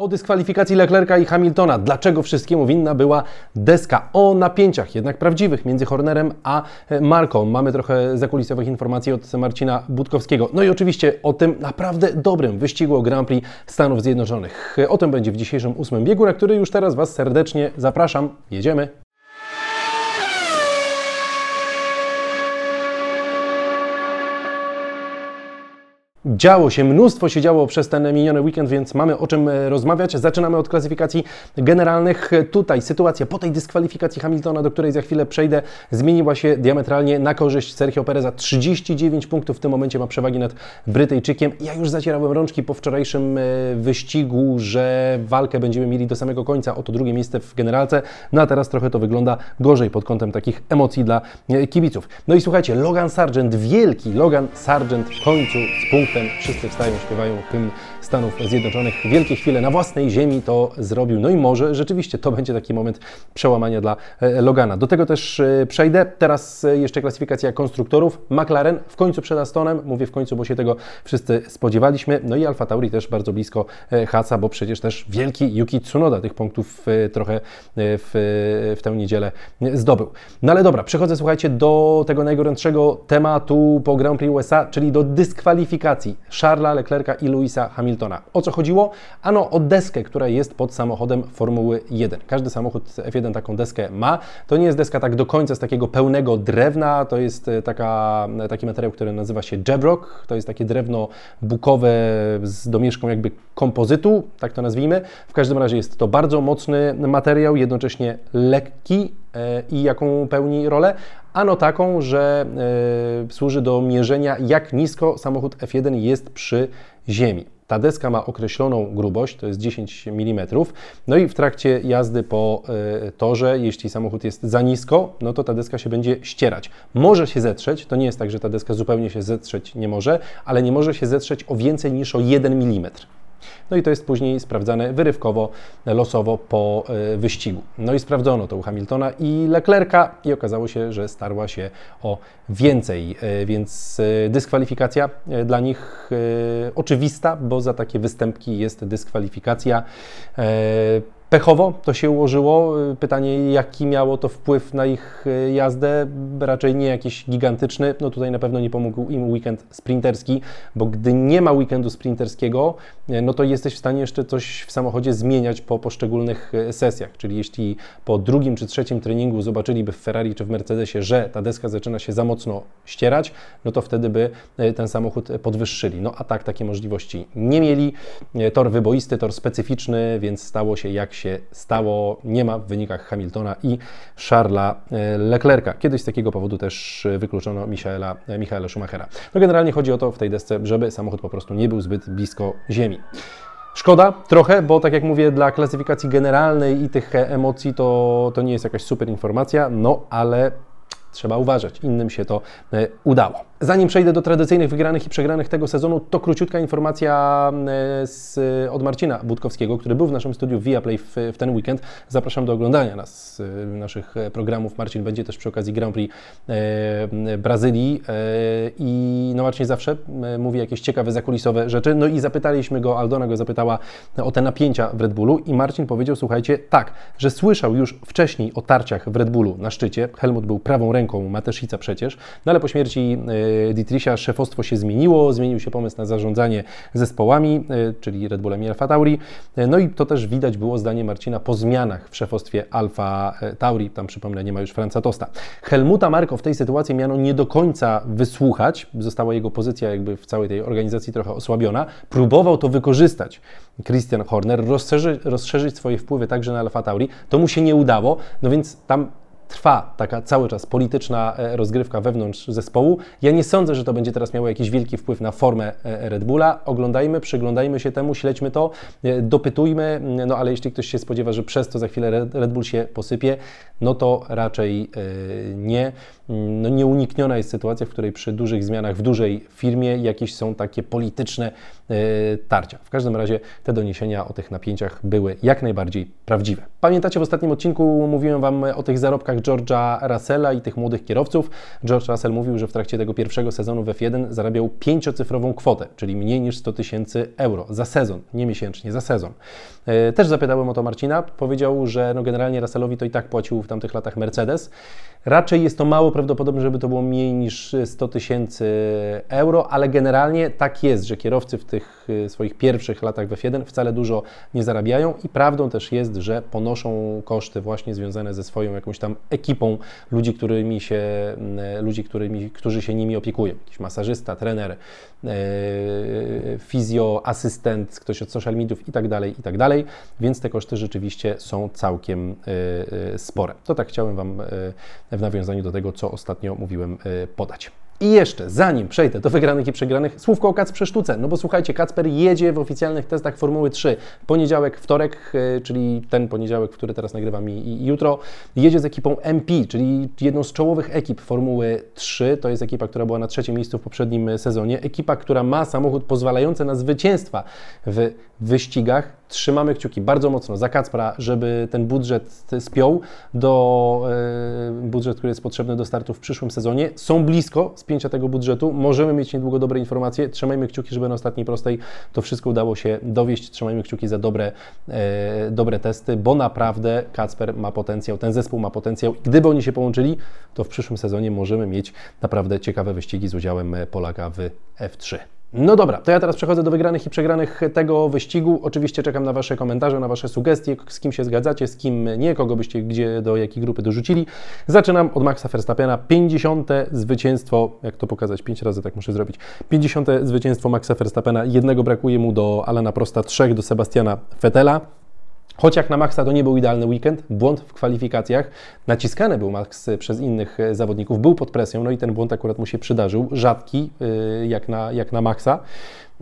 O dyskwalifikacji Leclerca i Hamiltona. Dlaczego wszystkiemu winna była deska? O napięciach, jednak prawdziwych, między Hornerem a Marką. Mamy trochę zakulisowych informacji od Marcina Budkowskiego. No i oczywiście o tym naprawdę dobrym wyścigu o Grand Prix Stanów Zjednoczonych. O tym będzie w dzisiejszym ósmym biegu, na który już teraz Was serdecznie zapraszam. Jedziemy. Działo się, mnóstwo się działo przez ten miniony weekend, więc mamy o czym e, rozmawiać. Zaczynamy od klasyfikacji generalnych. Tutaj sytuacja po tej dyskwalifikacji Hamiltona, do której za chwilę przejdę, zmieniła się diametralnie na korzyść Sergio Pereza. 39 punktów w tym momencie ma przewagi nad Brytyjczykiem. Ja już zacierałem rączki po wczorajszym e, wyścigu, że walkę będziemy mieli do samego końca o to drugie miejsce w generalce. No a teraz trochę to wygląda gorzej pod kątem takich emocji dla e, kibiców. No i słuchajcie, Logan Sargent, wielki Logan Sargent w końcu z punktu wszyscy wstają, śpiewają hymn Stanów Zjednoczonych. Wielkie chwile na własnej ziemi to zrobił. No i może rzeczywiście to będzie taki moment przełamania dla e, Logana. Do tego też e, przejdę. Teraz e, jeszcze klasyfikacja konstruktorów. McLaren w końcu przed Astonem. Mówię w końcu, bo się tego wszyscy spodziewaliśmy. No i Alfa Tauri też bardzo blisko Haca, bo przecież też wielki Yuki Tsunoda tych punktów trochę w, w tę niedzielę zdobył. No ale dobra, przechodzę słuchajcie do tego najgorętszego tematu po Grand Prix USA, czyli do dyskwalifikacji Charlesa Leclerca i Louisa Hamiltona. O co chodziło? Ano o deskę, która jest pod samochodem Formuły 1. Każdy samochód F1 taką deskę ma. To nie jest deska tak do końca z takiego pełnego drewna, to jest e, taka, e, taki materiał, który nazywa się Jabrock. To jest takie drewno bukowe z domieszką jakby kompozytu, tak to nazwijmy. W każdym razie jest to bardzo mocny materiał, jednocześnie lekki i jaką pełni rolę? Ano taką, że służy do mierzenia, jak nisko samochód F1 jest przy ziemi. Ta deska ma określoną grubość, to jest 10 mm. No i w trakcie jazdy po e, torze, jeśli samochód jest za nisko, no to ta deska się będzie ścierać. Może się zetrzeć, to nie jest tak, że ta deska zupełnie się zetrzeć nie może, ale nie może się zetrzeć o więcej niż o 1 mm. No i to jest później sprawdzane wyrywkowo, losowo po e, wyścigu. No i sprawdzono to u Hamiltona i Leclerca i okazało się, że starła się o więcej, e, więc e, dyskwalifikacja dla nich oczywista, bo za takie występki jest dyskwalifikacja. Pechowo to się ułożyło. Pytanie, jaki miało to wpływ na ich e, jazdę? Raczej nie jakiś gigantyczny. No tutaj na pewno nie pomógł im weekend sprinterski, bo gdy nie ma weekendu sprinterskiego, e, no to jesteś w stanie jeszcze coś w samochodzie zmieniać po poszczególnych sesjach. Czyli jeśli po drugim czy trzecim treningu zobaczyliby w Ferrari czy w Mercedesie, że ta deska zaczyna się za mocno ścierać, no to wtedy by ten samochód podwyższyli. No a tak takie możliwości nie mieli. Tor wyboisty, tor specyficzny, więc stało się jak się stało, nie ma w wynikach Hamiltona i Charlesa e, Leclerca. Kiedyś z takiego powodu też wykluczono Michaela, e, Michaela Schumachera. No generalnie chodzi o to w tej desce, żeby samochód po prostu nie był zbyt blisko ziemi. Szkoda trochę, bo tak jak mówię, dla klasyfikacji generalnej i tych emocji to, to nie jest jakaś super informacja, no ale trzeba uważać, innym się to e, udało. Zanim przejdę do tradycyjnych wygranych i przegranych tego sezonu, to króciutka informacja e, z, od Marcina Budkowskiego, który był w naszym studiu Viaplay w, w ten weekend. Zapraszam do oglądania nas, e, naszych programów. Marcin będzie też przy okazji Grand Prix e, Brazylii e, i no Marcin zawsze mówi jakieś ciekawe, zakulisowe rzeczy. No i zapytaliśmy go, Aldona go zapytała o te napięcia w Red Bullu i Marcin powiedział, słuchajcie, tak, że słyszał już wcześniej o tarciach w Red Bullu na szczycie. Helmut był prawą ręką Mateszica przecież, no ale po śmierci Dietricha szefostwo się zmieniło, zmienił się pomysł na zarządzanie zespołami, e, czyli Red Bullem i Alfa Tauri. E, no i to też widać było zdanie Marcina po zmianach w szefostwie Alfa e, Tauri. Tam przypomnę, nie ma już Franca Tosta. Helmuta Marko w tej sytuacji miano nie do końca wysłuchać. Została jego pozycja jakby w całej tej organizacji trochę osłabiona. Próbował to wykorzystać. Christian Horner, rozszerzyć, rozszerzyć swoje wpływy także na Alfa Tauri. To mu się nie udało, no więc tam trwa taka cały czas polityczna e, rozgrywka wewnątrz zespołu. Ja nie sądzę, że to będzie teraz miało jakiś wielki wpływ na formę e, Red Bulla. Oglądajmy, przyglądajmy się temu, śledźmy to, e, dopytujmy, no ale jeśli ktoś się spodziewa, że przez to za chwilę Red Bull się posypie, no to raczej nie. No nieunikniona jest sytuacja, w której przy dużych zmianach w dużej firmie jakieś są takie polityczne tarcia. W każdym razie te doniesienia o tych napięciach były jak najbardziej prawdziwe. Pamiętacie, w ostatnim odcinku mówiłem Wam o tych zarobkach George'a Russella i tych młodych kierowców. George Russell mówił, że w trakcie tego pierwszego sezonu w F1 zarabiał pięciocyfrową kwotę, czyli mniej niż 100 tysięcy euro za sezon, nie miesięcznie, za sezon. Też zapytałem o to Marcina, powiedział, że no generalnie Russellowi to i tak płacił w tamtych latach Mercedes. Raczej jest to mało prawdopodobne, żeby to było mniej niż 100 tysięcy euro, ale generalnie tak jest, że kierowcy w tych y, swoich pierwszych latach w F1 wcale dużo nie zarabiają i prawdą też jest, że ponoszą koszty właśnie związane ze swoją jakąś tam ekipą ludzi, którymi się, ludzi, którymi, którzy się nimi opiekują. Jakiś masażysta, trener, yy, fizjo, asystent, ktoś od social mediów i tak dalej, i tak dalej, więc te koszty rzeczywiście są całkiem yy, spore. To tak chciałem Wam w nawiązaniu do tego, co ostatnio mówiłem, podać. I jeszcze, zanim przejdę do wygranych i przegranych, słówko o Kacprze Sztuce. No bo słuchajcie, Kacper jedzie w oficjalnych testach Formuły 3. Poniedziałek, wtorek, e, czyli ten poniedziałek, który teraz nagrywam i, i jutro, jedzie z ekipą MP, czyli jedną z czołowych ekip Formuły 3. To jest ekipa, która była na trzecim miejscu w poprzednim sezonie. Ekipa, która ma samochód pozwalający na zwycięstwa w wyścigach. Trzymamy kciuki bardzo mocno za Kacpra, żeby ten budżet spiął do e, budżet, który jest potrzebny do startu w przyszłym sezonie. Są blisko spięcia tego budżetu. Możemy mieć niedługo dobre informacje. Trzymajmy kciuki, żeby na ostatniej prostej to wszystko udało się dowieść. Trzymajmy kciuki za dobre, e, dobre testy, bo naprawdę Kacper ma potencjał, ten zespół ma potencjał. Gdyby oni się połączyli, to w przyszłym sezonie możemy mieć naprawdę ciekawe wyścigi z udziałem Polaka w F3. No dobra, to ja teraz przechodzę do wygranych i przegranych tego wyścigu. Oczywiście czekam na Wasze komentarze, na Wasze sugestie, z kim się zgadzacie, z kim nie, kogo byście gdzie, do jakiej grupy dorzucili. Zaczynam od Maxa Verstappena. 50. zwycięstwo, jak to pokazać, 5 razy tak muszę zrobić. 50. zwycięstwo Maxa Verstappena. Jednego brakuje mu do Alana Prosta, trzech do Sebastiana Vettela. Choć jak na Maxa to nie był idealny weekend, błąd w kwalifikacjach, naciskany był Max przez innych e, zawodników, był pod presją, no i ten błąd akurat mu się przydarzył, rzadki e, jak na, jak na Maxa.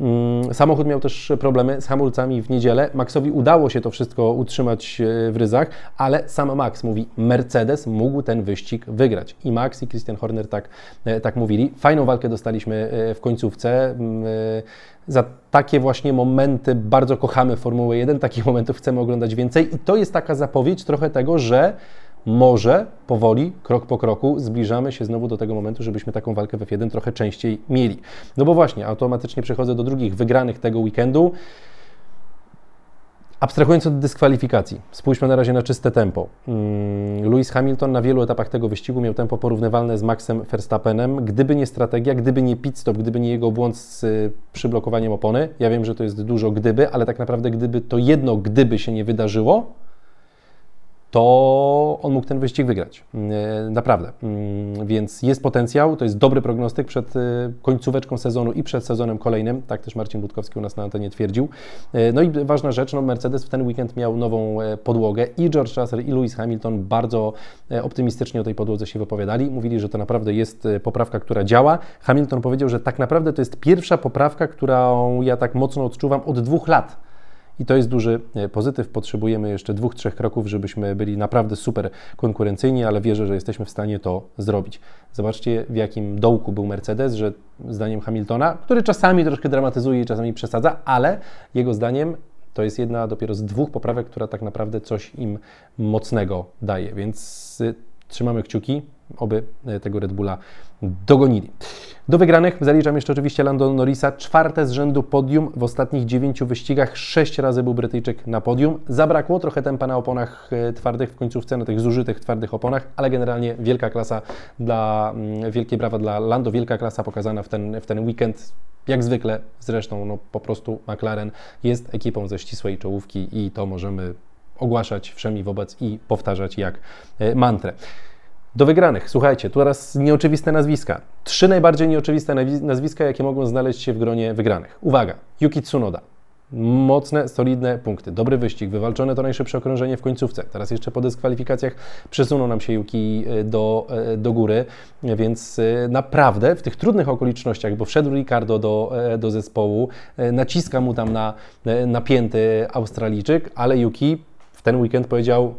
Mm, samochód miał też problemy z hamulcami w niedzielę. Maxowi udało się to wszystko utrzymać e, w ryzach, ale sam Max mówi, Mercedes mógł ten wyścig wygrać. I Max i Christian Horner tak, tak mówili. Fajną walkę dostaliśmy w końcówce. Mm, za takie właśnie momenty bardzo kochamy Formułę 1, takich momentów chcemy oglądać więcej i to jest taka zapowiedź trochę tego, że może powoli, krok po kroku zbliżamy się znowu do tego momentu, żebyśmy taką walkę w F1 trochę częściej mieli. No bo właśnie, automatycznie przechodzę do drugich wygranych tego weekendu. Abstrahując od dyskwalifikacji, spójrzmy na razie na czyste tempo. Mm, Lewis Hamilton na wielu etapach tego wyścigu miał tempo porównywalne z Maxem Verstappenem. Gdyby nie strategia, gdyby nie pit stop, gdyby nie jego błąd z y, przyblokowaniem opony, ja wiem, że to jest dużo gdyby, ale tak naprawdę gdyby to jedno gdyby się nie wydarzyło, to on mógł ten wyścig wygrać. E, naprawdę. Mm, więc jest potencjał, to jest dobry prognostyk przed e, końcóweczką sezonu i przed sezonem kolejnym. Tak też Marcin Budkowski u nas na antenie twierdził. E, no i ważna rzecz, no Mercedes w ten weekend miał nową podłogę i George Russell i Lewis Hamilton bardzo optymistycznie o tej podłodze się wypowiadali. Mówili, że to naprawdę jest poprawka, która działa. Hamilton powiedział, że tak naprawdę to jest pierwsza poprawka, którą ja tak mocno odczuwam od dwóch lat i to jest duży e, pozytyw. Potrzebujemy jeszcze dwóch, trzech kroków, żebyśmy byli naprawdę super konkurencyjni, ale wierzę, że jesteśmy w stanie to zrobić. Zobaczcie, w jakim dołku był Mercedes, że zdaniem Hamiltona, który czasami troszkę dramatyzuje i czasami przesadza, ale jego zdaniem to jest jedna dopiero z dwóch poprawek, która tak naprawdę coś im mocnego daje. Więc y, trzymamy kciuki, oby e, tego Red Bulla dogonili. Do wygranych zaliczam jeszcze oczywiście Lando Norrisa, czwarte z rzędu podium w ostatnich dziewięciu wyścigach, sześć razy był Brytyjczyk na podium. Zabrakło trochę tempa na oponach e, twardych w końcówce, na tych zużytych twardych oponach, ale generalnie wielka klasa dla, mm, wielkie brawa dla Lando, wielka klasa pokazana w ten, w ten weekend. Jak zwykle zresztą no, po prostu McLaren jest ekipą ze ścisłej czołówki i to możemy ogłaszać wszemi wobec i powtarzać jak e, mantrę. Do wygranych, słuchajcie, tu teraz nieoczywiste nazwiska. Trzy najbardziej nieoczywiste nazwiska, jakie mogą znaleźć się w gronie wygranych. Uwaga, Yuki Tsunoda. Mocne, solidne punkty, dobry wyścig, wywalczone to najszybsze okrążenie w końcówce. Teraz jeszcze po dyskwalifikacjach przesunął nam się Yuki e, do, e, do góry, więc e, naprawdę w tych trudnych okolicznościach, bo wszedł Ricardo do, do zespołu, naciska mu tam na napięty Australijczyk, ale Yuki w ten weekend powiedział: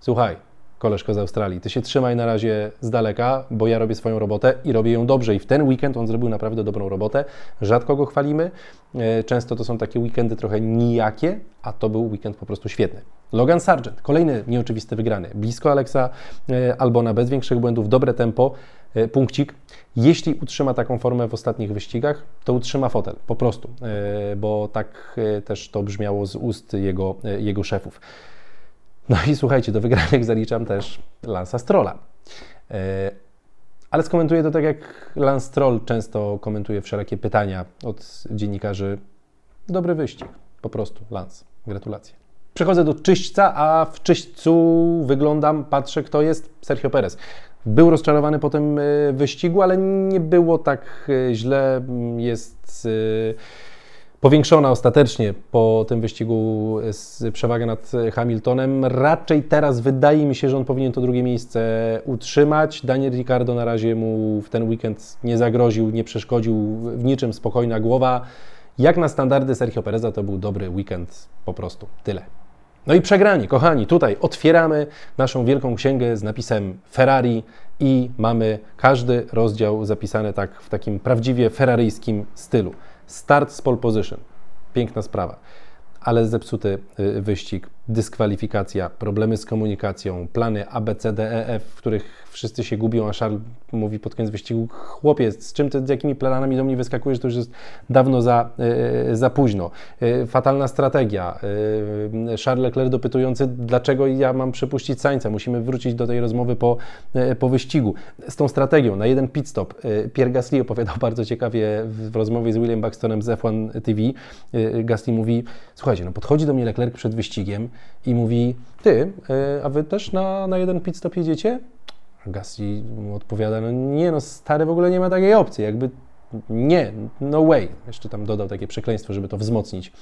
Słuchaj, koleżko z Australii, ty się trzymaj na razie z daleka, bo ja robię swoją robotę i robię ją dobrze. I w ten weekend on zrobił naprawdę dobrą robotę. Rzadko go chwalimy. E, często to są takie weekendy trochę nijakie, a to był weekend po prostu świetny. Logan Sargent, kolejny nieoczywisty wygrany. Blisko Alexa e, Albona, bez większych błędów, dobre tempo, e, punkcik. Jeśli utrzyma taką formę w ostatnich wyścigach, to utrzyma fotel, po prostu, bo tak też to brzmiało z ust jego, jego szefów. No i słuchajcie, do wygranych zaliczam też Lansa Strolla. E, ale skomentuję to tak, jak Lance Stroll często komentuje wszelakie pytania od dziennikarzy. Dobry wyścig, po prostu, Lance. Gratulacje. Przechodzę do czyśćca, a w czyśćcu wyglądam, patrzę, kto jest Sergio Perez. Był rozczarowany po tym e, wyścigu, ale nie było tak e, źle. Jest powiększona ostatecznie po tym wyścigu przewaga nad Hamiltonem. Raczej teraz wydaje mi się, że on powinien to drugie miejsce utrzymać. Daniel Ricciardo na razie mu w ten weekend nie zagroził, nie przeszkodził w niczym, spokojna głowa. Jak na standardy Sergio Pereza to był dobry weekend, po prostu tyle. No i przegrani, kochani, tutaj otwieramy naszą wielką księgę z napisem Ferrari i mamy każdy rozdział zapisany tak w takim prawdziwie ferraryjskim stylu. Start z pole position. Piękna sprawa. Ale zepsuty y, wyścig, dyskwalifikacja, problemy z komunikacją, plany A, B, C, D, E, F, w których wszyscy się gubią, a Charles mówi pod koniec wyścigu, chłopiec, z czym ty, z jakimi planami do mnie wyskakujesz, to już jest dawno za, yy, za późno. Yy, fatalna strategia. Yy, Charles Leclerc dopytujący, dlaczego ja mam przepuścić Sańca. Musimy wrócić do tej rozmowy po, po wyścigu. Z tą strategią, na jeden pit stop. Pierre Gasly opowiadał bardzo ciekawie w rozmowie z William Buxtonem z F1 TV. Gasly mówi, słuchajcie, no podchodzi do mnie Leclerc przed wyścigiem i mówi, ty, a wy też na, na jeden pit stop jedziecie? Mu odpowiada, no nie no, stary w ogóle nie ma takiej opcji, jakby nie, no way. Jeszcze tam dodał takie przekleństwo, żeby to wzmocnić.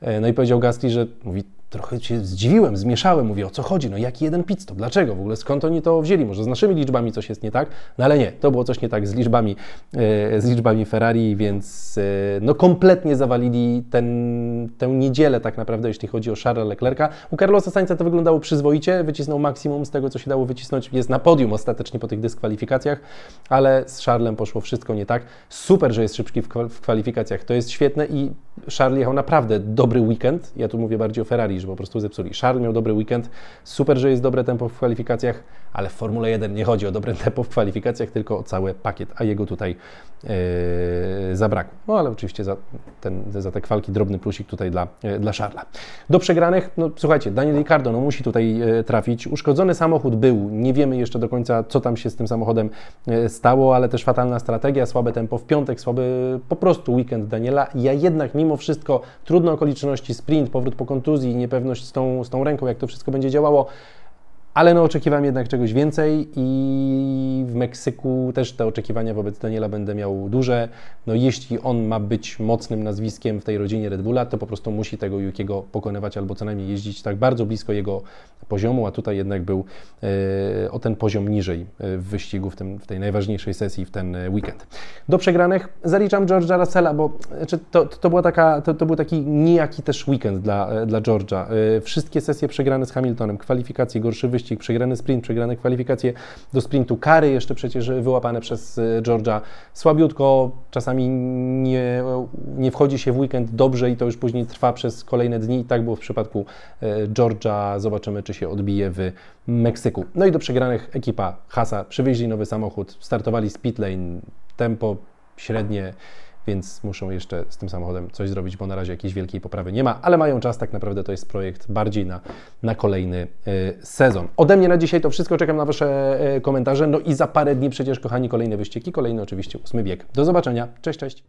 E, no i powiedział Gasly, że mówi, trochę się zdziwiłem, zmieszałem, mówię, o co chodzi, no jaki jeden pit stop, dlaczego, w ogóle skąd oni to wzięli, może z naszymi liczbami coś jest nie tak, no ale nie, to było coś nie tak z liczbami, e, z liczbami Ferrari, więc e, no kompletnie zawalili ten, tę niedzielę tak naprawdę, jeśli chodzi o Charlesa Leclerca. U Carlosa Sainza to wyglądało przyzwoicie, wycisnął maksimum z tego, co się dało wycisnąć, jest na podium ostatecznie po tych dyskwalifikacjach, ale z Charlesem poszło wszystko nie tak. Super, że jest szybki w kwalifikacjach, to jest świetne i Charles jechał naprawdę dobry weekend, ja tu mówię bardziej o Ferrari, że po prostu zepsuli. Charles miał dobry weekend, super, że jest dobre tempo w kwalifikacjach, ale w Formule 1 nie chodzi o dobre tempo w kwalifikacjach, tylko o cały pakiet, a jego tutaj yy, zabrakło. No ale oczywiście za, ten, za te kwalki drobny plusik tutaj dla, yy, dla Charlesa. Do przegranych, no słuchajcie, Daniel Ricciardo no, musi tutaj yy, trafić. Uszkodzony samochód był, nie wiemy jeszcze do końca, co tam się z tym samochodem yy, stało, ale też fatalna strategia, słabe tempo w piątek, słaby po prostu weekend Daniela. Ja jednak mimo wszystko, trudne okoliczności, sprint, powrót po kontuzji, niepewność z tą, z tą ręką, jak to wszystko będzie działało, ale no oczekiwałem jednak czegoś więcej i w Meksyku też te oczekiwania wobec Daniela będę miał duże. No jeśli on ma być mocnym nazwiskiem w tej rodzinie Red Bulla, to po prostu musi tego Yukiego pokonywać albo co najmniej jeździć tak bardzo blisko jego poziomu, a tutaj jednak był e, o ten poziom niżej e, w wyścigu w, tym, w tej najważniejszej sesji w ten e, weekend. Do przegranych zaliczam George'a Russella, bo znaczy, to, to, była taka, to, to był taki nijaki też weekend dla, dla George'a. Wszystkie sesje przegrane z Hamiltonem, kwalifikacje, gorszy wyścig, wyścig, przegrany sprint, przegrane kwalifikacje do sprintu, kary jeszcze przecież wyłapane przez e, Georgia. Słabiutko, czasami nie, nie wchodzi się w weekend dobrze i to już później trwa przez kolejne dni. Tak było w przypadku e, Georgia. Zobaczymy, czy się odbije w Meksyku. No i do przegranych ekipa Hasa. Przywieźli nowy samochód, startowali z pit lane, tempo średnie więc muszą jeszcze z tym samochodem coś zrobić, bo na razie jakiejś wielkiej poprawy nie ma, ale mają czas, tak naprawdę to jest projekt bardziej na, na kolejny y, sezon. Ode mnie na dzisiaj to wszystko, czekam na Wasze y, komentarze, no i za parę dni przecież, kochani, kolejne wyścigi, kolejny oczywiście ósmy bieg. Do zobaczenia, cześć, cześć.